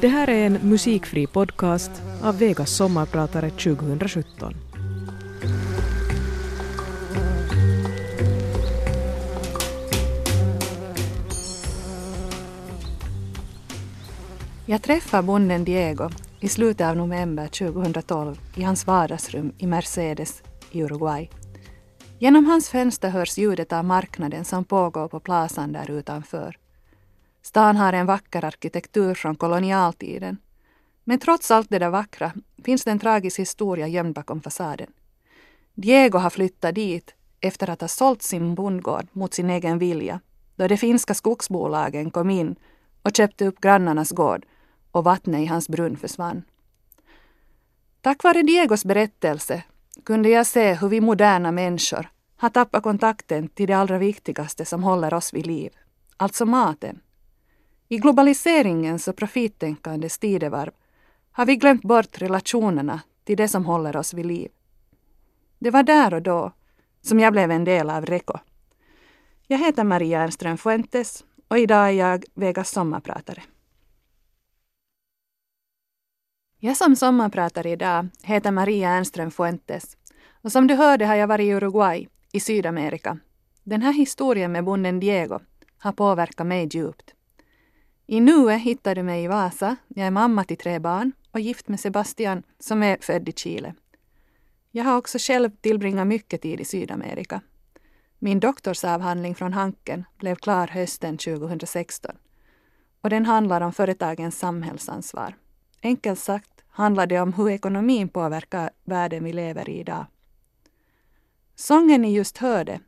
Det här är en musikfri podcast av Vegas sommarpratare 2017. Jag träffar bonden Diego i slutet av november 2012 i hans vardagsrum i Mercedes i Uruguay. Genom hans fönster hörs ljudet av marknaden som pågår på plazan där utanför. Stan har en vacker arkitektur från kolonialtiden. Men trots allt det där vackra finns det en tragisk historia gömd bakom fasaden. Diego har flyttat dit efter att ha sålt sin bondgård mot sin egen vilja då de finska skogsbolagen kom in och köpte upp grannarnas gård och vattnet i hans brunn försvann. Tack vare Diegos berättelse kunde jag se hur vi moderna människor har tappat kontakten till det allra viktigaste som håller oss vid liv, alltså maten. I globaliseringens och profittänkandets tidevarv har vi glömt bort relationerna till det som håller oss vid liv. Det var där och då som jag blev en del av REKO. Jag heter Maria Ernström Fuentes och idag är jag Vegas sommarpratare. Jag som sommarpratare idag heter Maria Ernström Fuentes och som du hörde har jag varit i Uruguay i Sydamerika. Den här historien med bonden Diego har påverkat mig djupt. I nuet hittar du mig i Vasa. Jag är mamma till tre barn och gift med Sebastian som är född i Chile. Jag har också själv tillbringat mycket tid i Sydamerika. Min doktorsavhandling från Hanken blev klar hösten 2016 och den handlar om företagens samhällsansvar. Enkelt sagt handlar det om hur ekonomin påverkar världen vi lever i idag. Sången ni just hörde,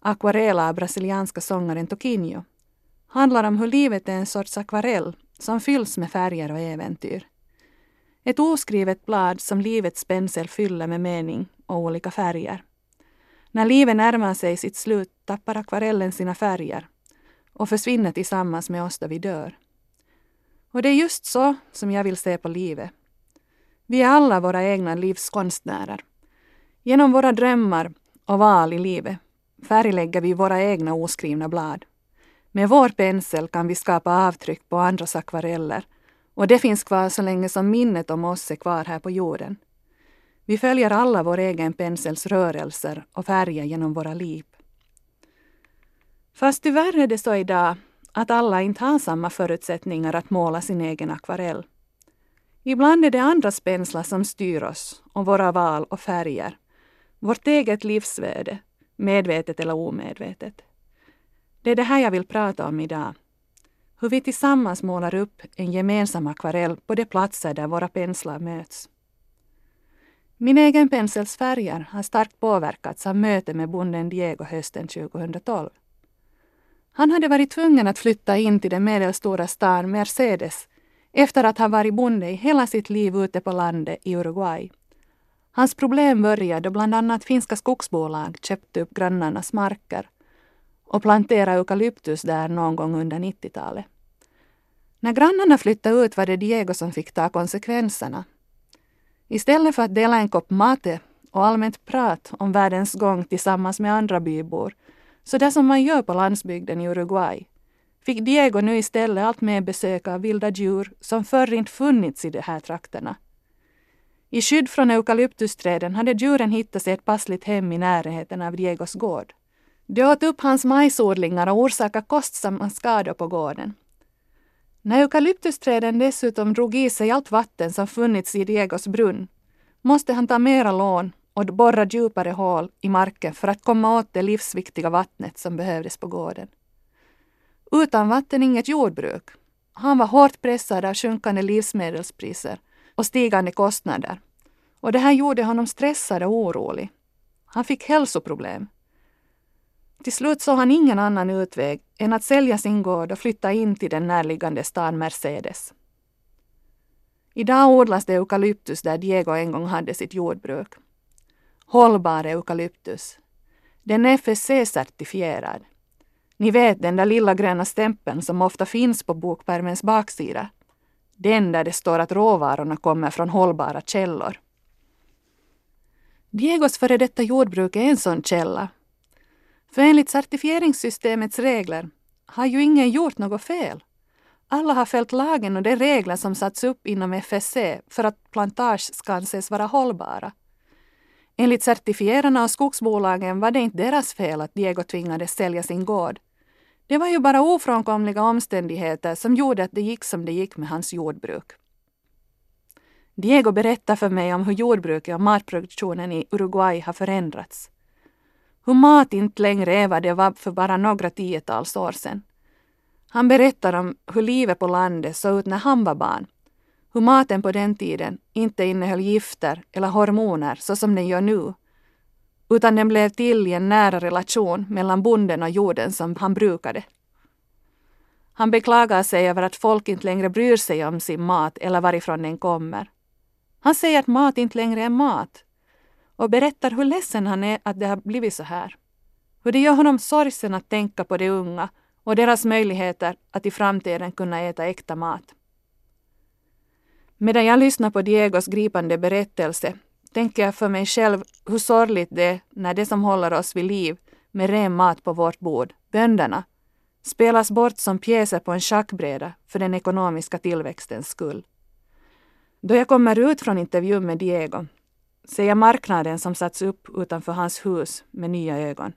Aquarela av brasilianska sångaren Toquinho, handlar om hur livet är en sorts akvarell som fylls med färger och äventyr. Ett oskrivet blad som livets pensel fyller med mening och olika färger. När livet närmar sig sitt slut tappar akvarellen sina färger och försvinner tillsammans med oss då vi dör. Och det är just så som jag vill se på livet. Vi är alla våra egna livskonstnärer. Genom våra drömmar och val i livet färglägger vi våra egna oskrivna blad. Med vår pensel kan vi skapa avtryck på andras akvareller och det finns kvar så länge som minnet om oss är kvar här på jorden. Vi följer alla vår egen pensels rörelser och färger genom våra liv. Fast tyvärr är det så idag att alla inte har samma förutsättningar att måla sin egen akvarell. Ibland är det andras penslar som styr oss och våra val och färger. Vårt eget livsvärde, medvetet eller omedvetet. Det är det här jag vill prata om idag. Hur vi tillsammans målar upp en gemensam akvarell på de platser där våra penslar möts. Min egen pensels färger har starkt påverkats av mötet med bonden Diego hösten 2012. Han hade varit tvungen att flytta in till den medelstora stan Mercedes efter att ha varit bonde i hela sitt liv ute på landet i Uruguay. Hans problem började då bland annat finska skogsbolag köpte upp grannarnas marker och plantera eukalyptus där någon gång under 90-talet. När grannarna flyttade ut var det Diego som fick ta konsekvenserna. Istället för att dela en kopp mate och allmänt prat om världens gång tillsammans med andra bybor så där som man gör på landsbygden i Uruguay, fick Diego nu istället allt mer besök av vilda djur som förr inte funnits i de här trakterna. I skydd från eukalyptusträden hade djuren hittat sig ett passligt hem i närheten av Diegos gård. De åt upp hans majsodlingar och orsakade kostsamma skador på gården. När eukalyptusträden dessutom drog i sig allt vatten som funnits i Diegos brunn måste han ta mera lån och borra djupare hål i marken för att komma åt det livsviktiga vattnet som behövdes på gården. Utan vatten inget jordbruk. Han var hårt pressad av sjunkande livsmedelspriser och stigande kostnader. Och det här gjorde honom stressad och orolig. Han fick hälsoproblem. Till slut såg han ingen annan utväg än att sälja sin gård och flytta in till den närliggande stan Mercedes. Idag odlas det eukalyptus där Diego en gång hade sitt jordbruk hållbar eukalyptus. Den är FSC-certifierad. Ni vet den där lilla gröna stämpeln som ofta finns på bokpärmens baksida. Den där det står att råvarorna kommer från hållbara källor. Diegos före detta jordbruk är en sån källa. För enligt certifieringssystemets regler har ju ingen gjort något fel. Alla har följt lagen och de regler som satts upp inom FSC för att plantage ska anses vara hållbara. Enligt certifierarna och skogsbolagen var det inte deras fel att Diego tvingades sälja sin gård. Det var ju bara ofrånkomliga omständigheter som gjorde att det gick som det gick med hans jordbruk. Diego berättar för mig om hur jordbruket och matproduktionen i Uruguay har förändrats. Hur mat inte längre är vad det var för bara några tiotals år sedan. Han berättar om hur livet på landet såg ut när han var barn. Hur maten på den tiden inte innehöll gifter eller hormoner så som den gör nu. Utan den blev till i en nära relation mellan bonden och jorden som han brukade. Han beklagar sig över att folk inte längre bryr sig om sin mat eller varifrån den kommer. Han säger att mat inte längre är mat och berättar hur ledsen han är att det har blivit så här. Hur det gör honom sorgsen att tänka på de unga och deras möjligheter att i framtiden kunna äta äkta mat. Medan jag lyssnar på Diegos gripande berättelse tänker jag för mig själv hur sorgligt det är när det som håller oss vid liv med ren mat på vårt bord, bönderna, spelas bort som pjäser på en schackbräda för den ekonomiska tillväxtens skull. Då jag kommer ut från intervjun med Diego ser jag marknaden som satts upp utanför hans hus med nya ögon.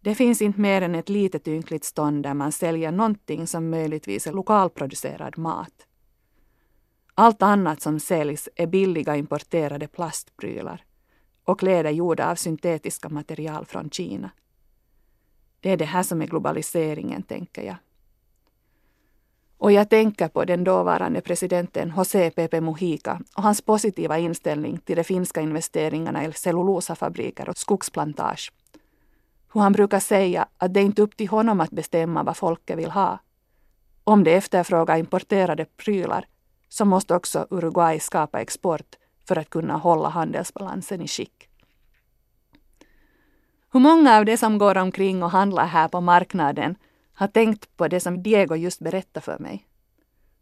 Det finns inte mer än ett litet ynkligt stånd där man säljer någonting som möjligtvis är lokalproducerad mat. Allt annat som säljs är billiga importerade plastprylar och kläder gjorda av syntetiska material från Kina. Det är det här som är globaliseringen, tänker jag. Och jag tänker på den dåvarande presidenten José Pepe Mujica och hans positiva inställning till de finska investeringarna i cellulosafabriker och skogsplantage. Hur han brukar säga att det inte är upp till honom att bestämma vad folket vill ha. Om de efterfrågar importerade prylar så måste också Uruguay skapa export för att kunna hålla handelsbalansen i skick. Hur många av de som går omkring och handlar här på marknaden har tänkt på det som Diego just berättade för mig?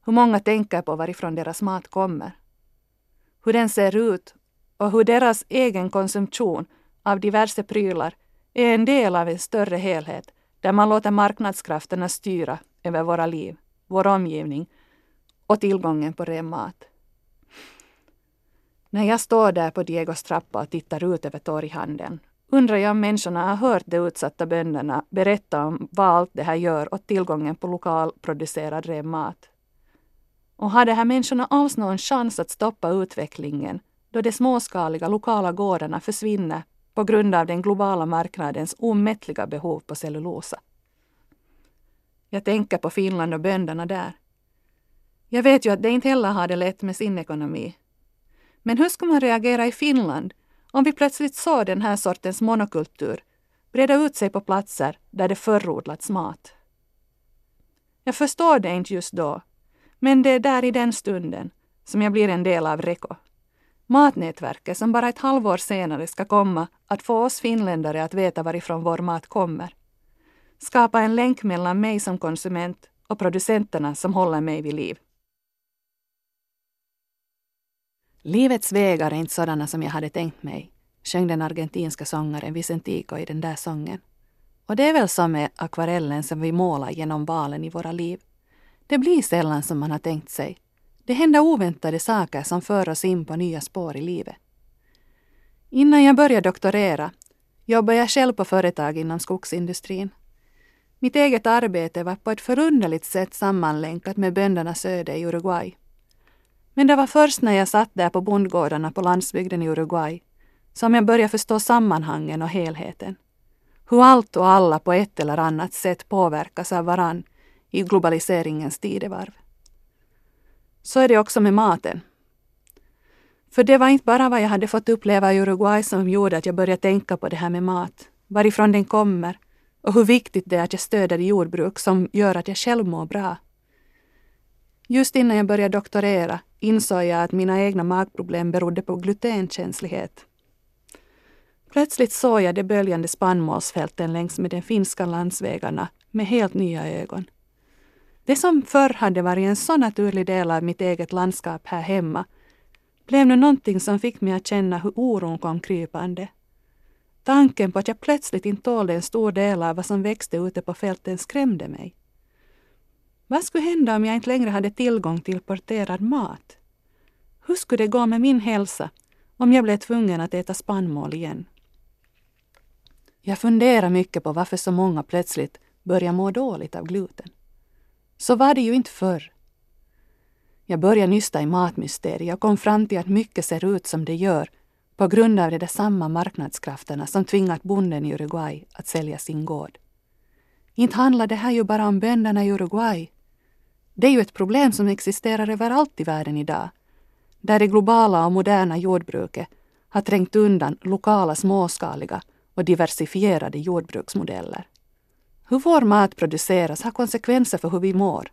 Hur många tänker på varifrån deras mat kommer? Hur den ser ut och hur deras egen konsumtion av diverse prylar är en del av en större helhet där man låter marknadskrafterna styra över våra liv, vår omgivning och tillgången på ren mat. När jag står där på Diegos trappa och tittar ut över torghandeln undrar jag om människorna har hört de utsatta bönderna berätta om vad allt det här gör åt tillgången på lokalproducerad ren mat. Och har de här människorna alls någon chans att stoppa utvecklingen då de småskaliga lokala gårdarna försvinner på grund av den globala marknadens omättliga behov på cellulosa? Jag tänker på Finland och bönderna där. Jag vet ju att de inte heller har det lätt med sin ekonomi. Men hur ska man reagera i Finland om vi plötsligt såg den här sortens monokultur breda ut sig på platser där det förrodlats mat? Jag förstår det inte just då, men det är där i den stunden som jag blir en del av Reko. Matnätverket som bara ett halvår senare ska komma att få oss finländare att veta varifrån vår mat kommer. Skapa en länk mellan mig som konsument och producenterna som håller mig vid liv. Livets vägar är inte sådana som jag hade tänkt mig, sjöng den argentinska sångaren Vicentico i den där sången. Och det är väl så med akvarellen som vi målar genom valen i våra liv. Det blir sällan som man har tänkt sig. Det händer oväntade saker som för oss in på nya spår i livet. Innan jag började doktorera jobbade jag själv på företag inom skogsindustrin. Mitt eget arbete var på ett förunderligt sätt sammanlänkat med böndernas öde i Uruguay. Men det var först när jag satt där på bondgårdarna på landsbygden i Uruguay som jag började förstå sammanhangen och helheten. Hur allt och alla på ett eller annat sätt påverkas av varann i globaliseringens tidevarv. Så är det också med maten. För det var inte bara vad jag hade fått uppleva i Uruguay som gjorde att jag började tänka på det här med mat, varifrån den kommer och hur viktigt det är att jag stöder jordbruk som gör att jag själv mår bra. Just innan jag började doktorera insåg jag att mina egna magproblem berodde på glutenkänslighet. Plötsligt såg jag de böljande spannmålsfälten längs med de finska landsvägarna med helt nya ögon. Det som förr hade varit en så naturlig del av mitt eget landskap här hemma blev nu någonting som fick mig att känna hur oron kom krypande. Tanken på att jag plötsligt inte tålde en stor del av vad som växte ute på fälten skrämde mig. Vad skulle hända om jag inte längre hade tillgång till porterad mat? Hur skulle det gå med min hälsa om jag blev tvungen att äta spannmål igen? Jag funderar mycket på varför så många plötsligt börjar må dåligt av gluten. Så var det ju inte förr. Jag började nysta i matmysteriet och kom fram till att mycket ser ut som det gör på grund av de där samma marknadskrafterna som tvingat bonden i Uruguay att sälja sin gård. Inte handlar det här ju bara om bönderna i Uruguay. Det är ju ett problem som existerar överallt i världen idag, där det globala och moderna jordbruket har trängt undan lokala småskaliga och diversifierade jordbruksmodeller. Hur vår mat produceras har konsekvenser för hur vi mår,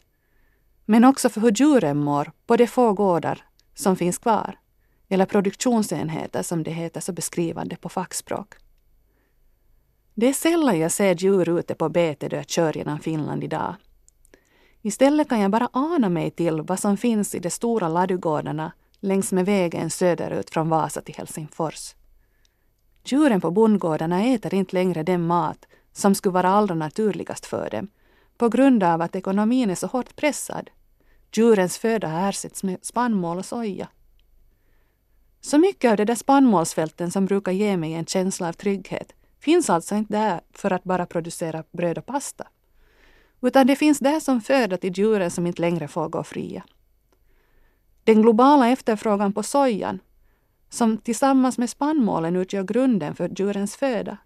men också för hur djuren mår på de få gårdar som finns kvar, eller produktionsenheter som det heter så beskrivande på fackspråk. Det är sällan jag ser djur ute på bete då jag kör genom Finland idag. Istället kan jag bara ana mig till vad som finns i de stora ladugårdarna längs med vägen söderut från Vasa till Helsingfors. Djuren på bondgårdarna äter inte längre den mat som skulle vara allra naturligast för dem på grund av att ekonomin är så hårt pressad. Djurens föda ersätts med spannmål och soja. Så mycket av de där spannmålsfälten som brukar ge mig en känsla av trygghet finns alltså inte där för att bara producera bröd och pasta. Utan det finns där som föda till djuren som inte längre får gå fria. Den globala efterfrågan på sojan, som tillsammans med spannmålen utgör grunden för djurens föda,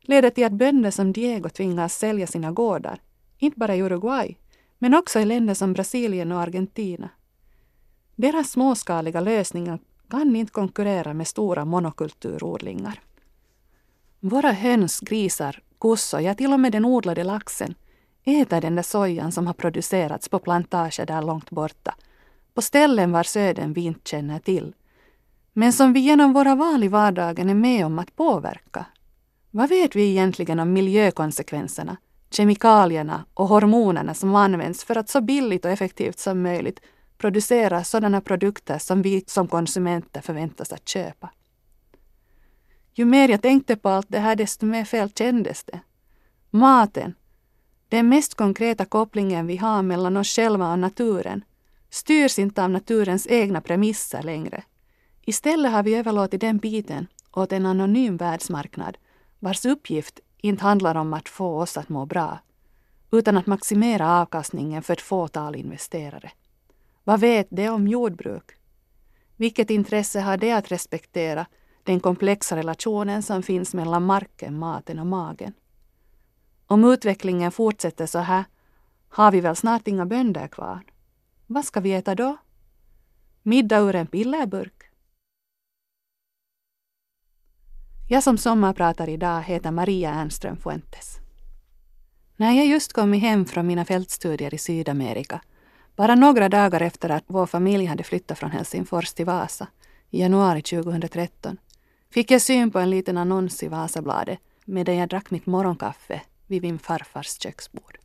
leder till att bönder som Diego tvingas sälja sina gårdar, inte bara i Uruguay, men också i länder som Brasilien och Argentina. Deras småskaliga lösningar kan inte konkurrera med stora monokulturodlingar. Våra höns, grisar, kossor, ja till och med den odlade laxen äter den där sojan som har producerats på plantager där långt borta, på ställen vars öden vi inte känner till, men som vi genom våra val i vardagen är med om att påverka. Vad vet vi egentligen om miljökonsekvenserna, kemikalierna och hormonerna som används för att så billigt och effektivt som möjligt producera sådana produkter som vi som konsumenter förväntas att köpa? Ju mer jag tänkte på allt det här, desto mer fel kändes det. Maten, den mest konkreta kopplingen vi har mellan oss själva och naturen, styrs inte av naturens egna premisser längre. Istället har vi överlåtit den biten åt en anonym världsmarknad vars uppgift inte handlar om att få oss att må bra, utan att maximera avkastningen för ett fåtal investerare. Vad vet det om jordbruk? Vilket intresse har det att respektera den komplexa relationen som finns mellan marken, maten och magen? Om utvecklingen fortsätter så här har vi väl snart inga bönder kvar. Vad ska vi äta då? Middag ur en pillerburk? Jag som sommarpratar idag heter Maria Ernström Fuentes. När jag just kommit hem från mina fältstudier i Sydamerika, bara några dagar efter att vår familj hade flyttat från Helsingfors till Vasa i januari 2013, fick jag syn på en liten annons i Vasabladet medan jag drack mitt morgonkaffe vid min farfars köksbord.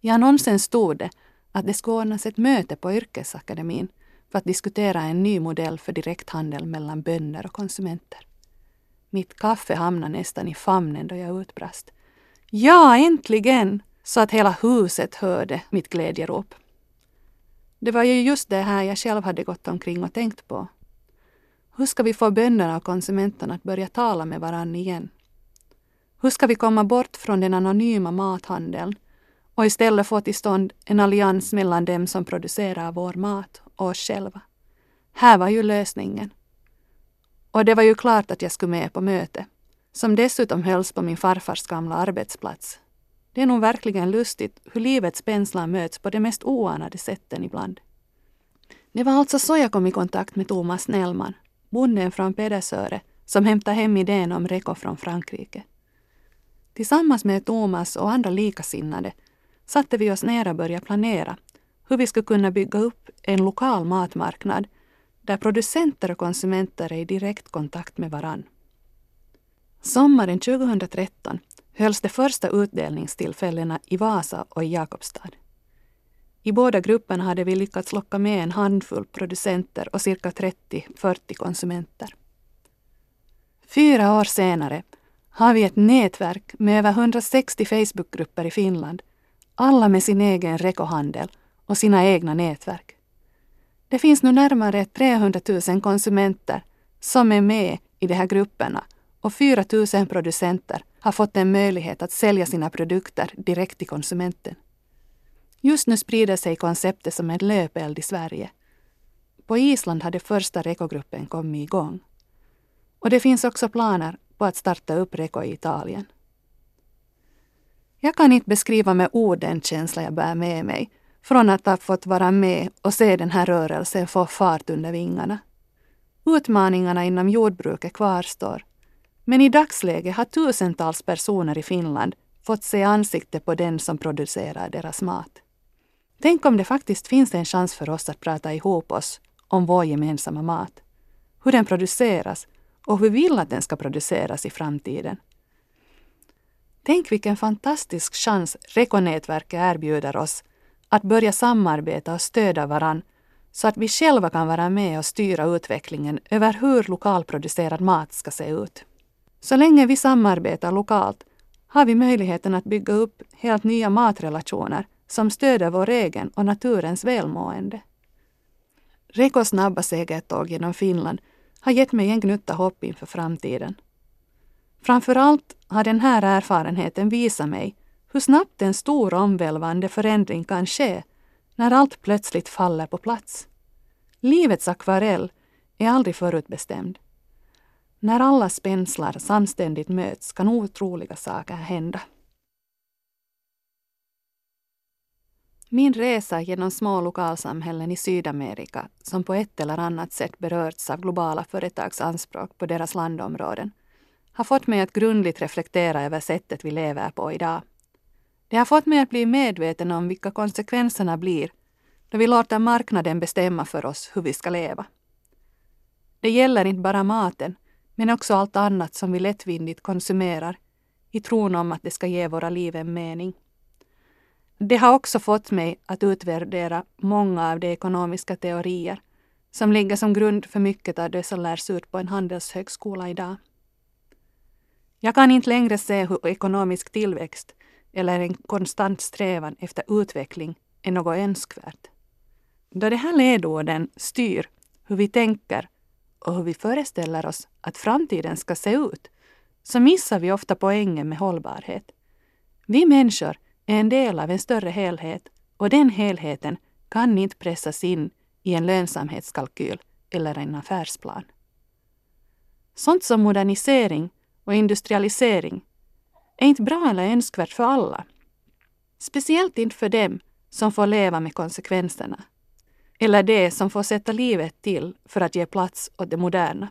I annonsen stod det att det skulle ordnas ett möte på Yrkesakademin för att diskutera en ny modell för direkthandel mellan bönder och konsumenter. Mitt kaffe hamnade nästan i famnen då jag utbrast. Ja, äntligen! Så att hela huset hörde mitt glädjerop. Det var ju just det här jag själv hade gått omkring och tänkt på. Hur ska vi få bönderna och konsumenterna att börja tala med varann igen? Hur ska vi komma bort från den anonyma mathandeln och istället få till stånd en allians mellan dem som producerar vår mat och oss själva? Här var ju lösningen. Och det var ju klart att jag skulle med på möte, som dessutom hölls på min farfars gamla arbetsplats. Det är nog verkligen lustigt hur livets penslar möts på de mest oanade sätten ibland. Det var alltså så jag kom i kontakt med Thomas Nellman, bonden från Pedersöre, som hämtade hem idén om Reko från Frankrike. Tillsammans med Thomas och andra likasinnade satte vi oss ner och började planera hur vi skulle kunna bygga upp en lokal matmarknad där producenter och konsumenter är i direkt kontakt med varann. Sommaren 2013 hölls de första utdelningstillfällena i Vasa och i Jakobstad. I båda grupperna hade vi lyckats locka med en handfull producenter och cirka 30-40 konsumenter. Fyra år senare har vi ett nätverk med över 160 Facebookgrupper i Finland, alla med sin egen rekohandel och sina egna nätverk. Det finns nu närmare 300 000 konsumenter som är med i de här grupperna och 4 000 producenter har fått en möjlighet att sälja sina produkter direkt till konsumenten. Just nu sprider sig konceptet som en löpeld i Sverige. På Island har den första rekogruppen kommit igång. Och det finns också planer på att starta upp Reko i Italien. Jag kan inte beskriva med ord den känsla jag bär med mig från att ha fått vara med och se den här rörelsen få fart under vingarna. Utmaningarna inom jordbruket kvarstår. Men i dagsläget har tusentals personer i Finland fått se ansiktet på den som producerar deras mat. Tänk om det faktiskt finns en chans för oss att prata ihop oss om vår gemensamma mat. Hur den produceras och hur vi vill att den ska produceras i framtiden. Tänk vilken fantastisk chans Rekonätverket erbjuder oss att börja samarbeta och stödja varann så att vi själva kan vara med och styra utvecklingen över hur lokalproducerad mat ska se ut. Så länge vi samarbetar lokalt har vi möjligheten att bygga upp helt nya matrelationer som stöder vår egen och naturens välmående. Rekos snabba segertåg genom Finland har gett mig en gnutta hopp inför framtiden. Framför allt har den här erfarenheten visat mig hur snabbt en stor omvälvande förändring kan ske när allt plötsligt faller på plats. Livets akvarell är aldrig förutbestämd. När alla spenslar samständigt möts kan otroliga saker hända. Min resa genom små lokalsamhällen i Sydamerika som på ett eller annat sätt berörts av globala företags anspråk på deras landområden har fått mig att grundligt reflektera över sättet vi lever på idag. Det har fått mig att bli medveten om vilka konsekvenserna blir då vi låter marknaden bestämma för oss hur vi ska leva. Det gäller inte bara maten, men också allt annat som vi lättvindigt konsumerar i tron om att det ska ge våra liv en mening. Det har också fått mig att utvärdera många av de ekonomiska teorier som ligger som grund för mycket av det som lärs ut på en handelshögskola idag. Jag kan inte längre se hur ekonomisk tillväxt eller en konstant strävan efter utveckling är något önskvärt. Då de här ledorden styr hur vi tänker och hur vi föreställer oss att framtiden ska se ut, så missar vi ofta poängen med hållbarhet. Vi människor är en del av en större helhet och den helheten kan inte pressas in i en lönsamhetskalkyl eller en affärsplan. Sånt som modernisering och industrialisering är inte bra eller önskvärt för alla. Speciellt inte för dem som får leva med konsekvenserna. Eller de som får sätta livet till för att ge plats åt det moderna.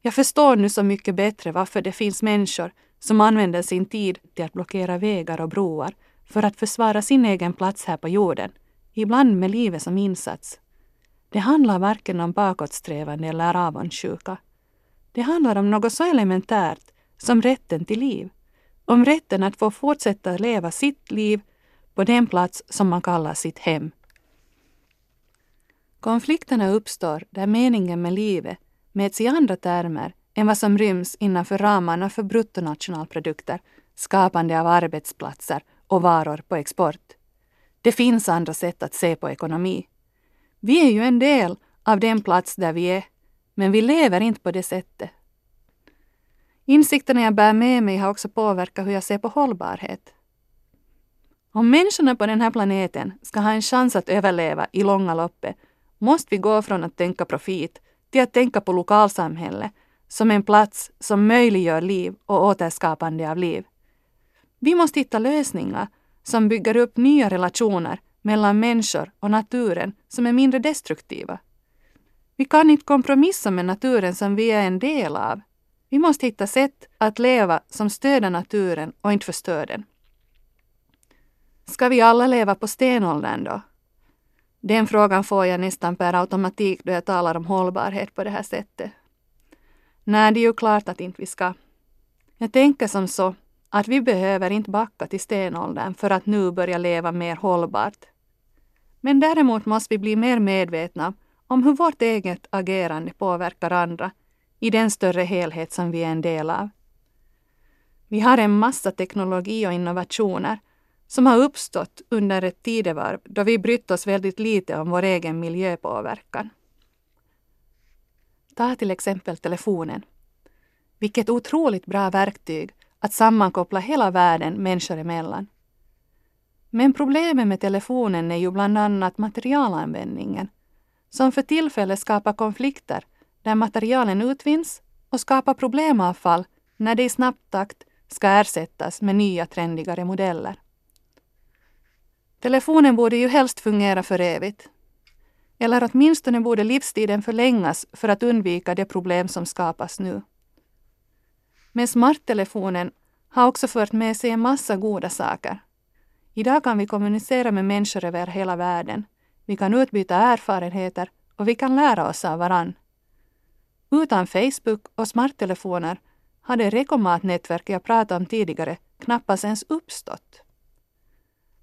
Jag förstår nu så mycket bättre varför det finns människor som använder sin tid till att blockera vägar och broar för att försvara sin egen plats här på jorden, ibland med livet som insats. Det handlar varken om bakåtsträvande eller avundsjuka. Det handlar om något så elementärt som rätten till liv. Om rätten att få fortsätta leva sitt liv på den plats som man kallar sitt hem. Konflikterna uppstår där meningen med livet mäts i andra termer än vad som ryms innanför ramarna för bruttonationalprodukter, skapande av arbetsplatser och varor på export. Det finns andra sätt att se på ekonomi. Vi är ju en del av den plats där vi är, men vi lever inte på det sättet. Insikterna jag bär med mig har också påverkat hur jag ser på hållbarhet. Om människorna på den här planeten ska ha en chans att överleva i långa loppet måste vi gå från att tänka profit till att tänka på lokalsamhälle som en plats som möjliggör liv och återskapande av liv. Vi måste hitta lösningar som bygger upp nya relationer mellan människor och naturen som är mindre destruktiva. Vi kan inte kompromissa med naturen som vi är en del av. Vi måste hitta sätt att leva som stöder naturen och inte förstör den. Ska vi alla leva på stenåldern då? Den frågan får jag nästan per automatik då jag talar om hållbarhet på det här sättet. Nej, det är ju klart att inte vi ska. Jag tänker som så att vi behöver inte backa till stenåldern för att nu börja leva mer hållbart. Men däremot måste vi bli mer medvetna om hur vårt eget agerande påverkar andra i den större helhet som vi är en del av. Vi har en massa teknologi och innovationer som har uppstått under ett tidevarv då vi brytt oss väldigt lite om vår egen miljöpåverkan. Ta till exempel telefonen. Vilket otroligt bra verktyg att sammankoppla hela världen människor emellan. Men problemet med telefonen är ju bland annat materialanvändningen, som för tillfället skapar konflikter där materialen utvinns och skapar problemavfall när det i snabb takt ska ersättas med nya trendigare modeller. Telefonen borde ju helst fungera för evigt. Eller åtminstone borde livstiden förlängas för att undvika de problem som skapas nu. Men smarttelefonen har också fört med sig en massa goda saker. Idag kan vi kommunicera med människor över hela världen. Vi kan utbyta erfarenheter och vi kan lära oss av varann. Utan Facebook och smarttelefoner hade rekomatnätverk jag pratade om tidigare knappast ens uppstått.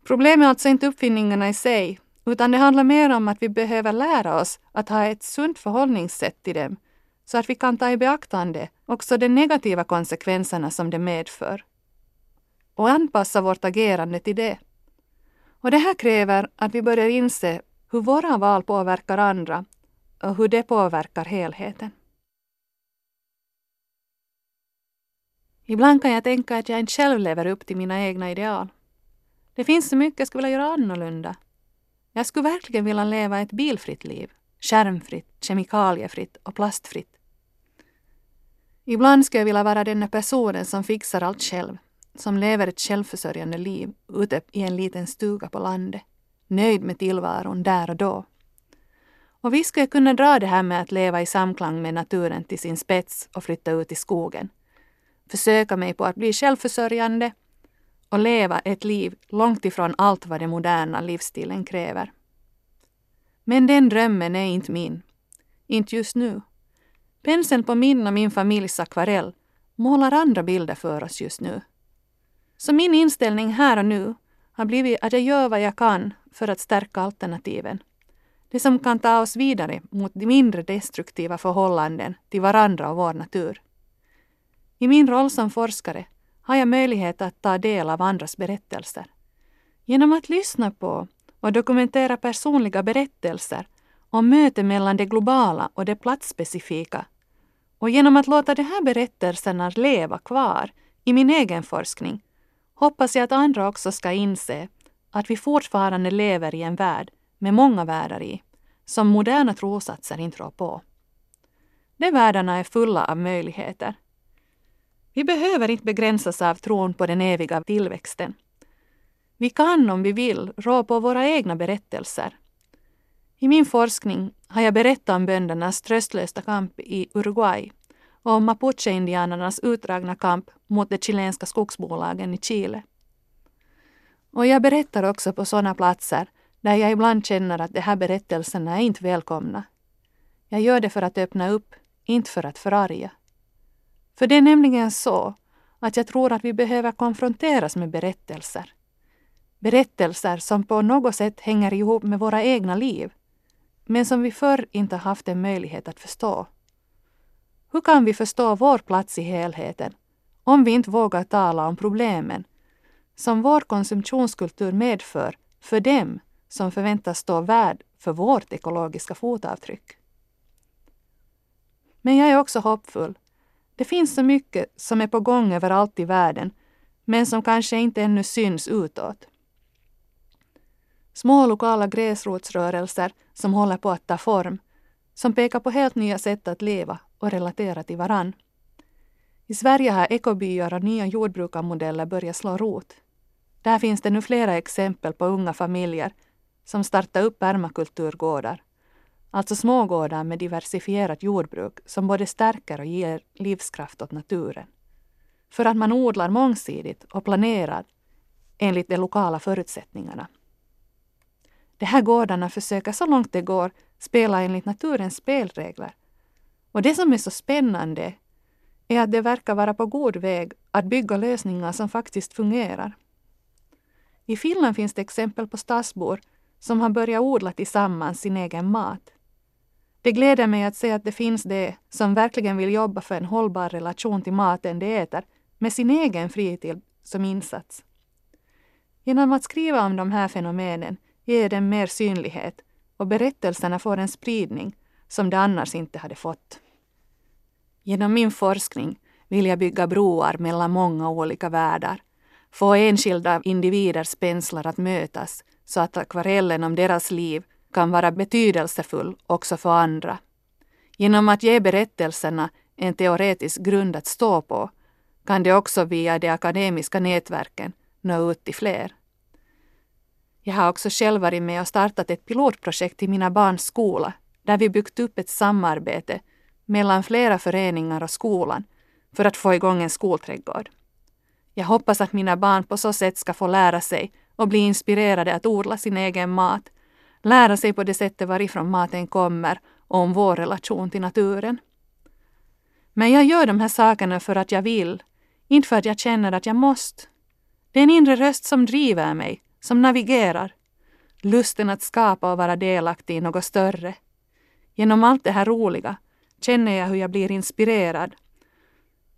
Problemet är alltså inte uppfinningarna i sig, utan det handlar mer om att vi behöver lära oss att ha ett sunt förhållningssätt till dem, så att vi kan ta i beaktande också de negativa konsekvenserna som det medför. Och anpassa vårt agerande till det. Och det här kräver att vi börjar inse hur våra val påverkar andra och hur det påverkar helheten. Ibland kan jag tänka att jag inte själv lever upp till mina egna ideal. Det finns så mycket jag skulle vilja göra annorlunda. Jag skulle verkligen vilja leva ett bilfritt liv. Skärmfritt, kemikaliefritt och plastfritt. Ibland skulle jag vilja vara den personen som fixar allt själv. Som lever ett självförsörjande liv ute i en liten stuga på landet. Nöjd med tillvaron där och då. Och visst skulle jag kunna dra det här med att leva i samklang med naturen till sin spets och flytta ut i skogen. Försöka mig på att bli självförsörjande och leva ett liv långt ifrån allt vad den moderna livsstilen kräver. Men den drömmen är inte min. Inte just nu. Penseln på min och min familjs akvarell målar andra bilder för oss just nu. Så min inställning här och nu har blivit att jag gör vad jag kan för att stärka alternativen. Det som kan ta oss vidare mot de mindre destruktiva förhållanden till varandra och vår natur. I min roll som forskare har jag möjlighet att ta del av andras berättelser. Genom att lyssna på och dokumentera personliga berättelser om möte mellan det globala och det platsspecifika och genom att låta de här berättelserna leva kvar i min egen forskning hoppas jag att andra också ska inse att vi fortfarande lever i en värld med många världar i, som moderna trosatser inte rår på. De världarna är fulla av möjligheter vi behöver inte begränsas av tron på den eviga tillväxten. Vi kan, om vi vill, rå på våra egna berättelser. I min forskning har jag berättat om böndernas tröstlösa kamp i Uruguay och om mapuche-indianernas utdragna kamp mot de chilenska skogsbolagen i Chile. Och jag berättar också på sådana platser där jag ibland känner att de här berättelserna är inte välkomna. Jag gör det för att öppna upp, inte för att förarga. För det är nämligen så att jag tror att vi behöver konfronteras med berättelser. Berättelser som på något sätt hänger ihop med våra egna liv, men som vi förr inte haft en möjlighet att förstå. Hur kan vi förstå vår plats i helheten om vi inte vågar tala om problemen som vår konsumtionskultur medför för dem som förväntas stå värd för vårt ekologiska fotavtryck? Men jag är också hoppfull det finns så mycket som är på gång överallt i världen, men som kanske inte ännu syns utåt. Små lokala gräsrotsrörelser som håller på att ta form, som pekar på helt nya sätt att leva och relatera till varann. I Sverige har ekobyar och nya jordbrukarmodeller börjat slå rot. Där finns det nu flera exempel på unga familjer som startar upp permakulturgårdar Alltså smågårdar med diversifierat jordbruk som både stärker och ger livskraft åt naturen. För att man odlar mångsidigt och planerar enligt de lokala förutsättningarna. De här gårdarna försöker så långt det går spela enligt naturens spelregler. Och det som är så spännande är att det verkar vara på god väg att bygga lösningar som faktiskt fungerar. I Finland finns det exempel på stadsbor som har börjat odla tillsammans sin egen mat. Det gläder mig att se att det finns de som verkligen vill jobba för en hållbar relation till maten de äter med sin egen fritid som insats. Genom att skriva om de här fenomenen ger dem mer synlighet och berättelserna får en spridning som de annars inte hade fått. Genom min forskning vill jag bygga broar mellan många olika världar, få enskilda individers penslar att mötas så att akvarellen om deras liv kan vara betydelsefull också för andra. Genom att ge berättelserna en teoretisk grund att stå på kan de också via de akademiska nätverken nå ut till fler. Jag har också själv varit med och startat ett pilotprojekt i mina barns skola där vi byggt upp ett samarbete mellan flera föreningar och skolan för att få igång en skolträdgård. Jag hoppas att mina barn på så sätt ska få lära sig och bli inspirerade att odla sin egen mat, lära sig på det sättet varifrån maten kommer och om vår relation till naturen. Men jag gör de här sakerna för att jag vill, inte för att jag känner att jag måste. Det är en inre röst som driver mig, som navigerar. Lusten att skapa och vara delaktig i något större. Genom allt det här roliga känner jag hur jag blir inspirerad.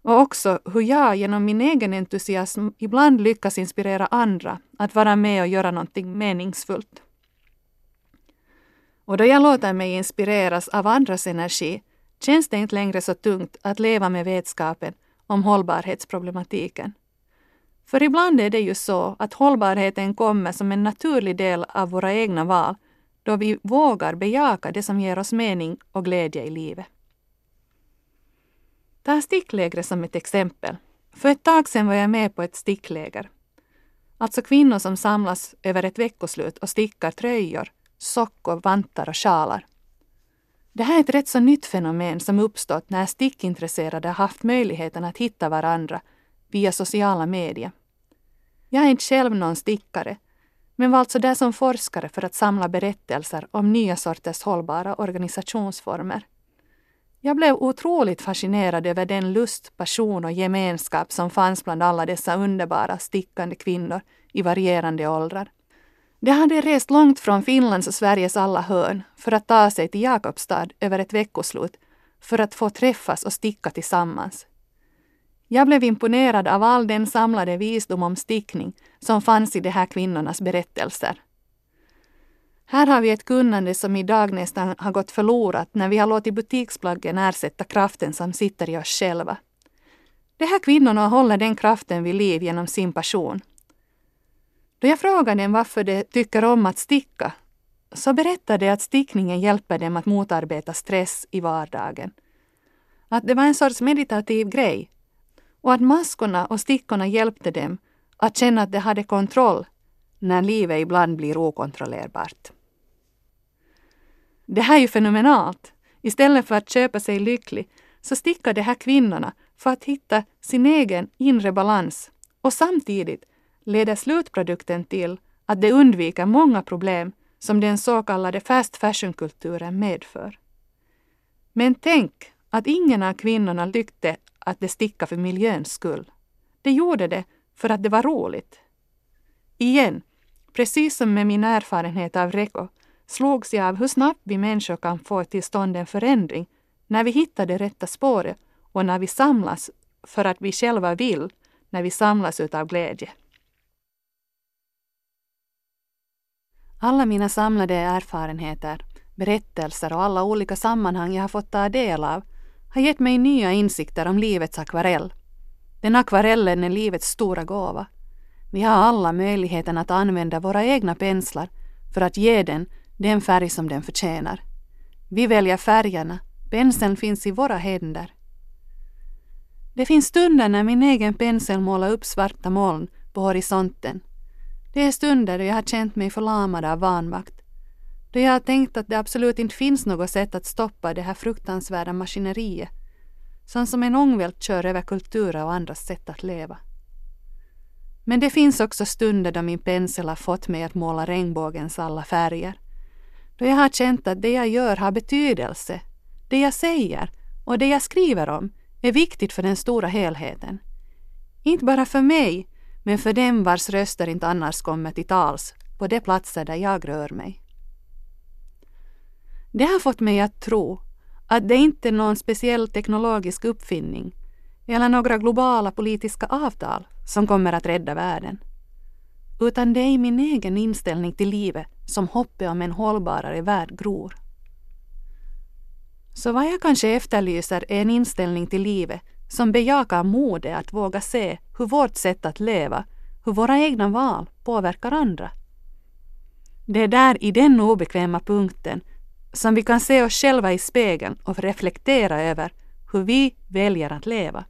Och också hur jag genom min egen entusiasm ibland lyckas inspirera andra att vara med och göra någonting meningsfullt. Och då jag låter mig inspireras av andras energi känns det inte längre så tungt att leva med vetskapen om hållbarhetsproblematiken. För ibland är det ju så att hållbarheten kommer som en naturlig del av våra egna val då vi vågar bejaka det som ger oss mening och glädje i livet. Ta sticklägret som ett exempel. För ett tag sedan var jag med på ett stickläger. Alltså kvinnor som samlas över ett veckoslut och stickar tröjor, sockor, vantar och sjalar. Det här är ett rätt så nytt fenomen som uppstått när stickintresserade haft möjligheten att hitta varandra via sociala medier. Jag är inte själv någon stickare, men var alltså där som forskare för att samla berättelser om nya sorters hållbara organisationsformer. Jag blev otroligt fascinerad över den lust, passion och gemenskap som fanns bland alla dessa underbara stickande kvinnor i varierande åldrar. De hade rest långt från Finlands och Sveriges alla hörn för att ta sig till Jakobstad över ett veckoslut för att få träffas och sticka tillsammans. Jag blev imponerad av all den samlade visdom om stickning som fanns i de här kvinnornas berättelser. Här har vi ett kunnande som idag nästan har gått förlorat när vi har låtit butiksplaggen ersätta kraften som sitter i oss själva. De här kvinnorna håller den kraften vid liv genom sin passion. Då jag frågade dem varför de tycker om att sticka så berättade de att stickningen hjälper dem att motarbeta stress i vardagen. Att det var en sorts meditativ grej och att maskorna och stickorna hjälpte dem att känna att de hade kontroll när livet ibland blir okontrollerbart. Det här är ju fenomenalt. Istället för att köpa sig lycklig så stickar de här kvinnorna för att hitta sin egen inre balans och samtidigt leder slutprodukten till att de undviker många problem som den så kallade fast fashion-kulturen medför. Men tänk att ingen av kvinnorna tyckte att de stickade för miljöns skull. De gjorde det för att det var roligt. Igen, precis som med min erfarenhet av Reko, slogs jag av hur snabbt vi människor kan få till stånd en förändring när vi hittar det rätta spåret och när vi samlas för att vi själva vill, när vi samlas utav glädje. Alla mina samlade erfarenheter, berättelser och alla olika sammanhang jag har fått ta del av har gett mig nya insikter om livets akvarell. Den akvarellen är livets stora gåva. Vi har alla möjligheten att använda våra egna penslar för att ge den den färg som den förtjänar. Vi väljer färgerna, penseln finns i våra händer. Det finns stunder när min egen pensel målar upp svarta moln på horisonten. Det är stunder då jag har känt mig förlamad av vanmakt. Då jag har tänkt att det absolut inte finns något sätt att stoppa det här fruktansvärda maskineriet som som en ångvält kör över kulturer och andras sätt att leva. Men det finns också stunder då min pensel har fått mig att måla regnbågens alla färger. Då jag har känt att det jag gör har betydelse. Det jag säger och det jag skriver om är viktigt för den stora helheten. Inte bara för mig, men för dem vars röster inte annars kommer till tals på de platser där jag rör mig. Det har fått mig att tro att det inte är någon speciell teknologisk uppfinning eller några globala politiska avtal som kommer att rädda världen. utan det är i min egen inställning till livet som hoppet om en hållbarare värld gror. Så vad jag kanske efterlyser är en inställning till livet som bejakar modet att våga se hur vårt sätt att leva, hur våra egna val påverkar andra. Det är där i den obekväma punkten som vi kan se oss själva i spegeln och reflektera över hur vi väljer att leva.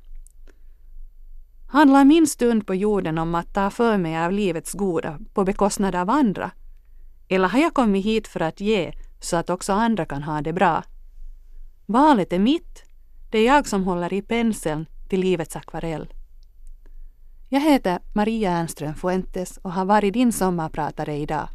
Handlar min stund på jorden om att ta för mig av livets goda på bekostnad av andra? Eller har jag kommit hit för att ge så att också andra kan ha det bra? Valet är mitt. Det är jag som håller i penseln till livets akvarell. Jag heter Maria Ernström Fuentes och har varit din sommarpratare idag.